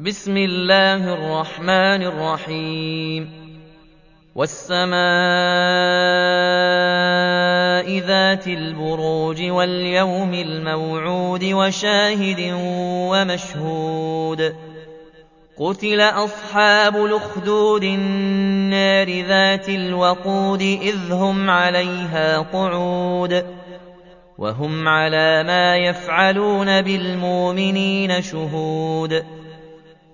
بسم الله الرحمن الرحيم. والسماء ذات البروج واليوم الموعود وشاهد ومشهود. قتل أصحاب الأخدود النار ذات الوقود إذ هم عليها قعود. وهم على ما يفعلون بالمؤمنين شهود.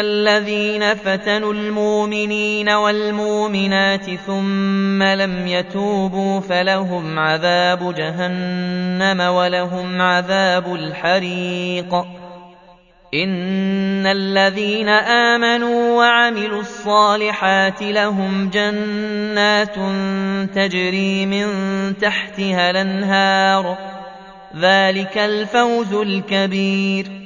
الذين فتنوا المؤمنين والمؤمنات ثم لم يتوبوا فلهم عذاب جهنم ولهم عذاب الحريق. إن الذين آمنوا وعملوا الصالحات لهم جنات تجري من تحتها الأنهار. ذلك الفوز الكبير.